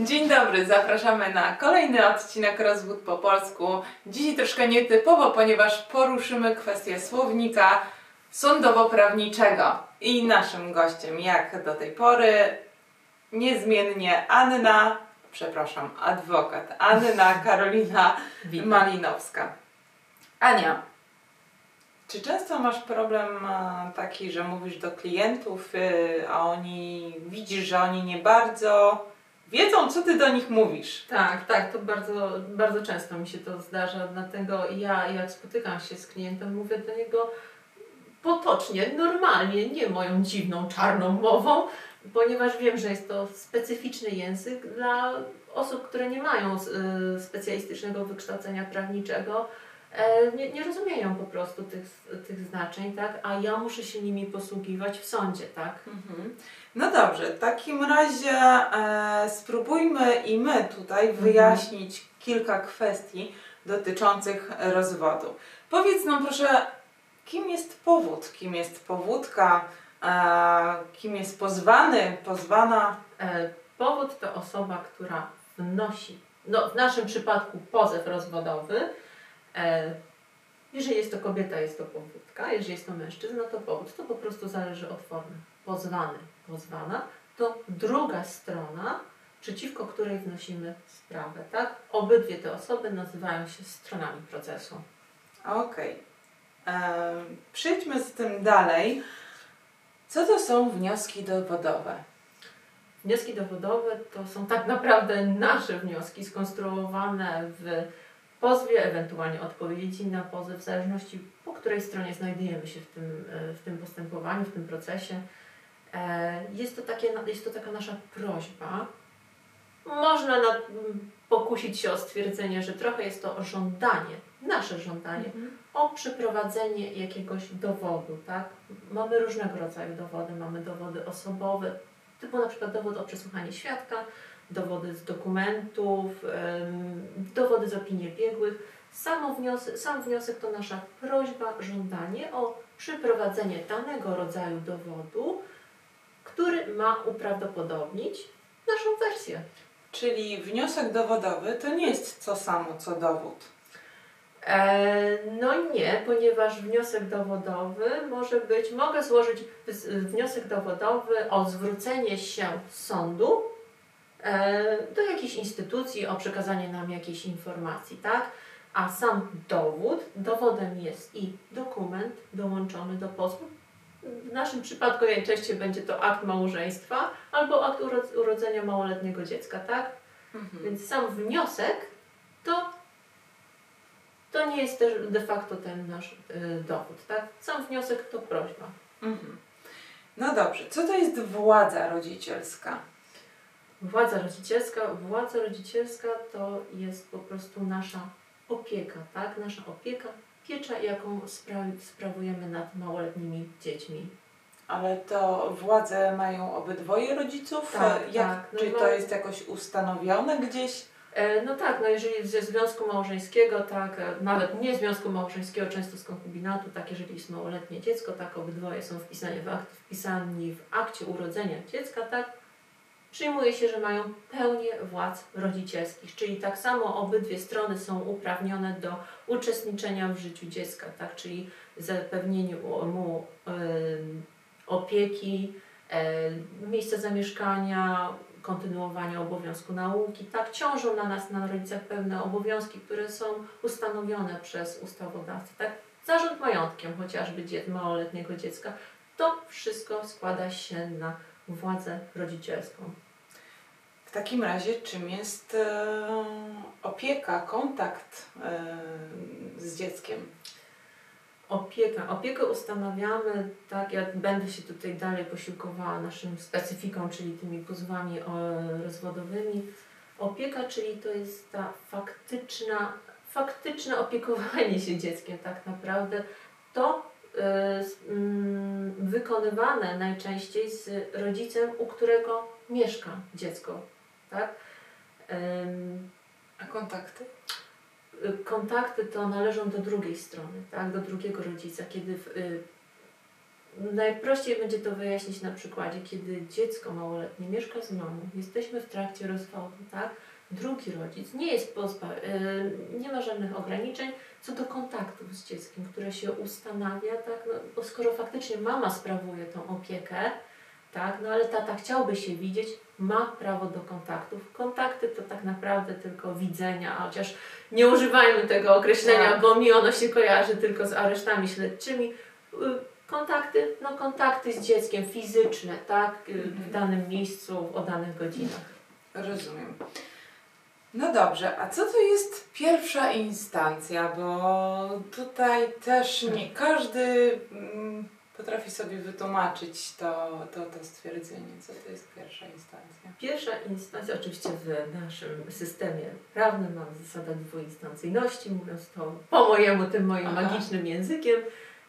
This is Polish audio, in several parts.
Dzień dobry, zapraszamy na kolejny odcinek Rozwód po polsku. Dzisiaj troszkę nietypowo, ponieważ poruszymy kwestię słownika sądowo-prawniczego. I naszym gościem, jak do tej pory, niezmiennie Anna, przepraszam, adwokat Anna Karolina Witam. Malinowska. Ania, czy często masz problem e, taki, że mówisz do klientów, y, a oni widzisz, że oni nie bardzo wiedzą, co ty do nich mówisz? Tak, tak, to bardzo, bardzo często mi się to zdarza, dlatego ja jak spotykam się z klientem, mówię do niego potocznie, normalnie, nie moją dziwną, czarną mową, ponieważ wiem, że jest to specyficzny język dla osób, które nie mają y, specjalistycznego wykształcenia prawniczego, nie, nie rozumieją po prostu tych, tych znaczeń, tak, a ja muszę się nimi posługiwać w sądzie, tak. Mhm. No dobrze, w takim razie e, spróbujmy i my tutaj wyjaśnić kilka kwestii dotyczących rozwodu. Powiedz nam proszę, kim jest powód, kim jest powódka, e, kim jest pozwany, pozwana? E, Powód to osoba, która wnosi, no w naszym przypadku pozew rozwodowy. E, Jeżeli jest to kobieta, jest to powódka, jeżeli jest to mężczyzna, to powód. To po prostu zależy od formy. Pozwany, pozwana to druga strona, przeciwko której wnosimy sprawę, tak? Obydwie te osoby nazywają się stronami procesu. Okej. E, Przejdźmy z tym dalej. Co to są wnioski dowodowe? Wnioski dowodowe to są tak naprawdę nasze wnioski skonstruowane w pozwie, ewentualnie odpowiedzi na pozew, w zależności po której stronie znajdujemy się w tym, e, w tym postępowaniu, w tym procesie. E, Jest to, takie, jest to taka nasza prośba. Można na, pokusić się o stwierdzenie, że trochę jest to żądanie, nasze żądanie, o przeprowadzenie jakiegoś dowodu, tak? Mamy różnego rodzaju dowody. Mamy dowody osobowe, typu na przykład dowód o przesłuchanie świadka, dowody z dokumentów, dowody z opinii biegłych. Samo wniosek, sam wniosek to nasza prośba, żądanie o przeprowadzenie danego rodzaju dowodu, który ma uprawdopodobnić naszą wersję. Czyli wniosek dowodowy to nie jest to samo co dowód. E, no nie, ponieważ wniosek dowodowy może być, mogę złożyć wniosek dowodowy o zwrócenie się z sądu do jakiejś instytucji o przekazanie nam jakiejś informacji, tak? A sam dowód, dowodem jest i dokument dołączony do pozwu. W naszym przypadku najczęściej będzie to akt małżeństwa albo akt uro- urodzenia małoletniego dziecka, tak? Więc sam wniosek to, to nie jest też de facto ten nasz y, dowód, tak? Sam wniosek to prośba. Mhm. No dobrze, co to jest władza rodzicielska? Władza rodzicielska, władza rodzicielska to jest po prostu nasza opieka, tak? Nasza opieka, piecza, jaką spra- sprawujemy nad małoletnimi dziećmi. Ale to władze mają obydwoje rodziców? Tak, Jak, tak. No czy to jest jakoś ustanowione gdzieś? E, No tak, no jeżeli ze związku małżeńskiego, tak, e, nawet nie związku małżeńskiego, często z konkubinatu, tak, jeżeli jest małoletnie dziecko, tak, obydwoje są wpisani w, akt, wpisani w akcie urodzenia dziecka, tak, przyjmuje się, że mają pełnię władz rodzicielskich, czyli tak samo obydwie strony są uprawnione do uczestniczenia w życiu dziecka, tak, czyli zapewnieniu mu opieki, e, miejsca zamieszkania, kontynuowania obowiązku nauki. Tak, ciążą na nas, na rodzicach pewne obowiązki, które są ustanowione przez ustawodawcę. Tak, zarząd majątkiem chociażby małoletniego dziecka. To wszystko składa się na władzę rodzicielską. W takim razie czym jest e, opieka, kontakt e, z dzieckiem? Opieka. Opiekę ustanawiamy, tak, ja będę się tutaj dalej posiłkowała naszym specyfiką, czyli tymi pozwami o, rozwodowymi. Opieka, czyli to jest ta faktyczna, faktyczne opiekowanie się dzieckiem tak naprawdę. To s- mm, wykonywane najczęściej z rodzicem, u którego mieszka dziecko. Tak? A kontakty? kontakty to należą do drugiej strony, tak, do drugiego rodzica, kiedy w, y, Najprościej będzie to wyjaśnić na przykładzie, kiedy dziecko małoletnie mieszka z mamą, jesteśmy w trakcie rozwodu, tak? Drugi rodzic nie jest pozba, yy, nie ma żadnych ograniczeń co do kontaktów z dzieckiem, które się ustanawia, tak? No, bo skoro faktycznie mama sprawuje tą opiekę, tak? No ale tata chciałby się widzieć, ma prawo do kontaktów. Kontakty to tak naprawdę tylko widzenia, chociaż nie używajmy tego określenia, Tak. bo mi ono się kojarzy tylko z aresztami śledczymi. Y, Kontakty, no kontakty z dzieckiem fizyczne, tak? Y, W Mhm. danym miejscu, o danych godzinach. Rozumiem. No dobrze, a co to jest pierwsza instancja? Bo tutaj też nie każdy mm, potrafi sobie wytłumaczyć to, to, to stwierdzenie. Co to jest pierwsza instancja? Pierwsza instancja, oczywiście w naszym systemie prawnym mamy zasadę dwuinstancyjności, mówiąc to po mojemu, tym moim Aha. magicznym językiem.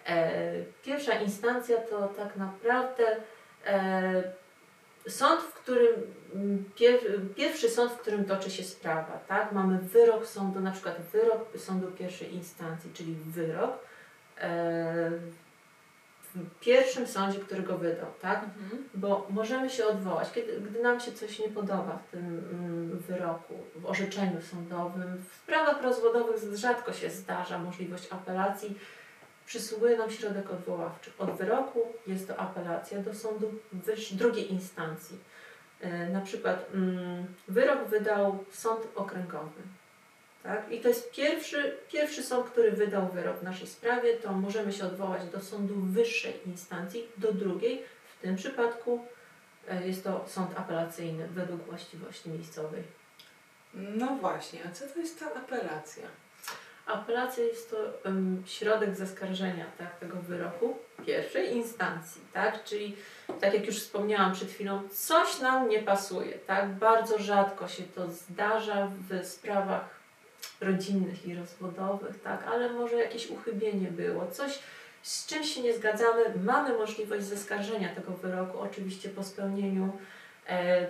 E, pierwsza instancja to tak naprawdę e, sąd, w którym, mm, pier, pierwszy sąd, w którym toczy się sprawa, tak? Mamy wyrok sądu, na przykład wyrok sądu pierwszej instancji, czyli wyrok e, w pierwszym sądzie, który go wydał, tak? Bo możemy się odwołać, kiedy, gdy nam się coś nie podoba w tym mm, wyroku, w orzeczeniu sądowym. W sprawach rozwodowych rzadko się zdarza możliwość apelacji. Przysługuje nam środek odwoławczy. Od wyroku jest to apelacja do sądu drugiej instancji. E, na przykład mm, wyrok wydał sąd okręgowy. Tak? I to jest pierwszy, pierwszy sąd, który wydał wyrok w naszej sprawie, to możemy się odwołać do sądu wyższej instancji, do drugiej. W tym przypadku e, jest to sąd apelacyjny według właściwości miejscowej. No właśnie, a co to jest ta apelacja? Apelacja jest to em, środek zaskarżenia tak, tego wyroku pierwszej instancji, tak? Czyli tak jak już wspomniałam przed chwilą, coś nam nie pasuje, tak? Bardzo rzadko się to zdarza w sprawach rodzinnych i rozwodowych, tak? Ale może jakieś uchybienie było, coś z czymś się nie zgadzamy, mamy możliwość zaskarżenia tego wyroku, oczywiście po spełnieniu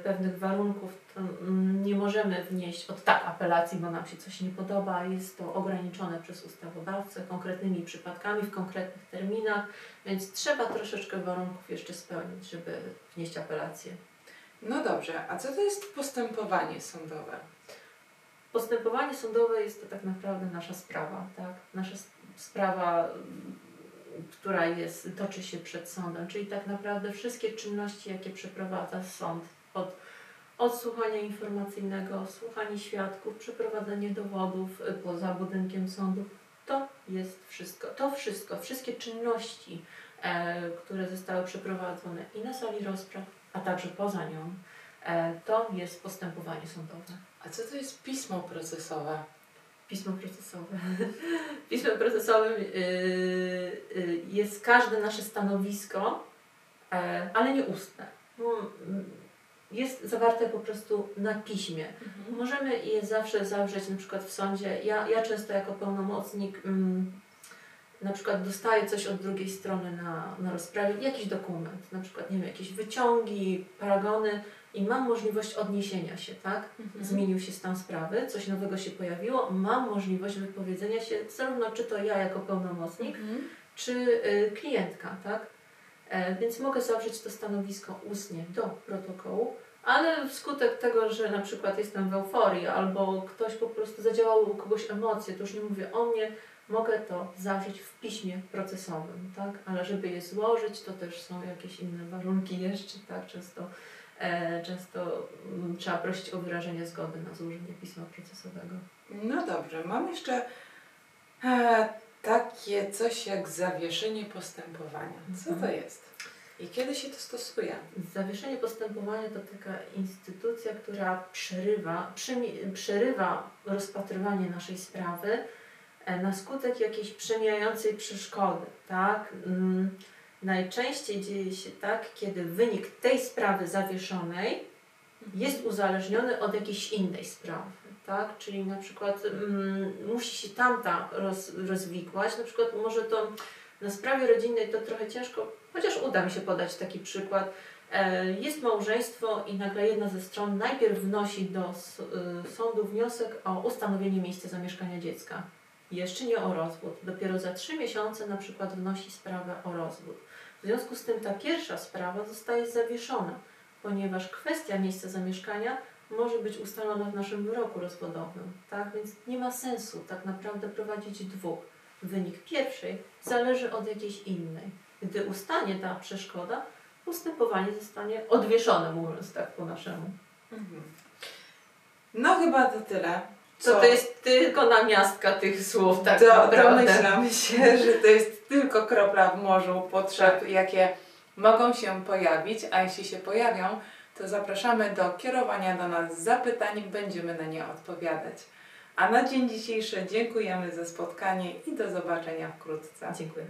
pewnych warunków, to mm, nie możemy wnieść od tak apelacji, bo nam się coś nie podoba. Jest to ograniczone przez ustawodawcę konkretnymi przypadkami, w konkretnych terminach, więc trzeba troszeczkę warunków jeszcze spełnić, żeby wnieść apelację. No dobrze, a co to jest postępowanie sądowe? Postępowanie sądowe jest to tak naprawdę nasza sprawa, tak? Nasza sprawa, która jest, toczy się przed sądem, czyli tak naprawdę wszystkie czynności, jakie przeprowadza sąd, od odsłuchania informacyjnego, słuchanie świadków, przeprowadzenie dowodów y, poza budynkiem sądu, to jest wszystko. To wszystko, wszystkie czynności, e, które zostały przeprowadzone i na sali rozpraw, a także poza nią, e, to jest postępowanie sądowe. A co to jest pismo procesowe? Pismo procesowe. Pismem procesowym y, y, jest każde nasze stanowisko, e, ale nie ustne. Mm, mm, Jest zawarte po prostu na piśmie. Możemy je zawsze zawrzeć na przykład w sądzie. Ja, ja często jako pełnomocnik mm, na przykład dostaję coś od drugiej strony na, na rozprawie, jakiś dokument, na przykład nie wiem, jakieś wyciągi, paragony i mam możliwość odniesienia się, tak? zmienił się stan sprawy, coś nowego się pojawiło, mam możliwość wypowiedzenia się, zarówno czy to ja jako pełnomocnik, Mhm. czy y, klientka, tak? E, więc mogę zawrzeć to stanowisko ustnie do protokołu, ale wskutek tego, że na przykład jestem w euforii albo ktoś po prostu zadziałały u kogoś emocje, to już nie mówię o mnie, mogę to zawrzeć w piśmie procesowym, tak? Ale żeby je złożyć, to też są jakieś inne warunki jeszcze, tak? Często, często mm, trzeba prosić o wyrażenie zgody na złożenie pisma procesowego. No dobrze, mam jeszcze e, takie coś jak zawieszenie postępowania. Co to Mhm. jest? I kiedy się to stosuje? Zawieszenie postępowania to taka instytucja, która przerywa, przerywa rozpatrywanie naszej sprawy e, na skutek jakiejś przemijającej przeszkody. Tak? Najczęściej dzieje się tak, kiedy wynik tej sprawy zawieszonej jest uzależniony od jakiejś innej sprawy. Tak? Czyli na przykład mm, musi się tamta roz, rozwikłać, na przykład może to na sprawie rodzinnej to trochę ciężko, chociaż uda mi się podać taki przykład. E, Jest małżeństwo i nagle jedna ze stron najpierw wnosi do y, sądu wniosek o ustanowienie miejsca zamieszkania dziecka. Jeszcze nie o rozwód. Dopiero za trzy miesiące na przykład wnosi sprawę o rozwód. W związku z tym ta pierwsza sprawa zostaje zawieszona, ponieważ kwestia miejsca zamieszkania może być ustalona w naszym wyroku rozwodowym. Tak więc nie ma sensu tak naprawdę prowadzić dwóch. Wynik pierwszej zależy od jakiejś innej. Gdy ustanie ta przeszkoda, postępowanie zostanie odwieszone, mówiąc tak po naszemu. Mhm. No chyba to tyle. Co to jest tylko namiastka tych słów, tak Do, naprawdę. domyślam się, że to jest tylko kropla w morzu potrzeb, jakie mogą się pojawić, a jeśli się pojawią, to zapraszamy do kierowania do nas zapytań, będziemy na nie odpowiadać. A na dzień dzisiejszy dziękujemy za spotkanie i do zobaczenia wkrótce. Dziękuję.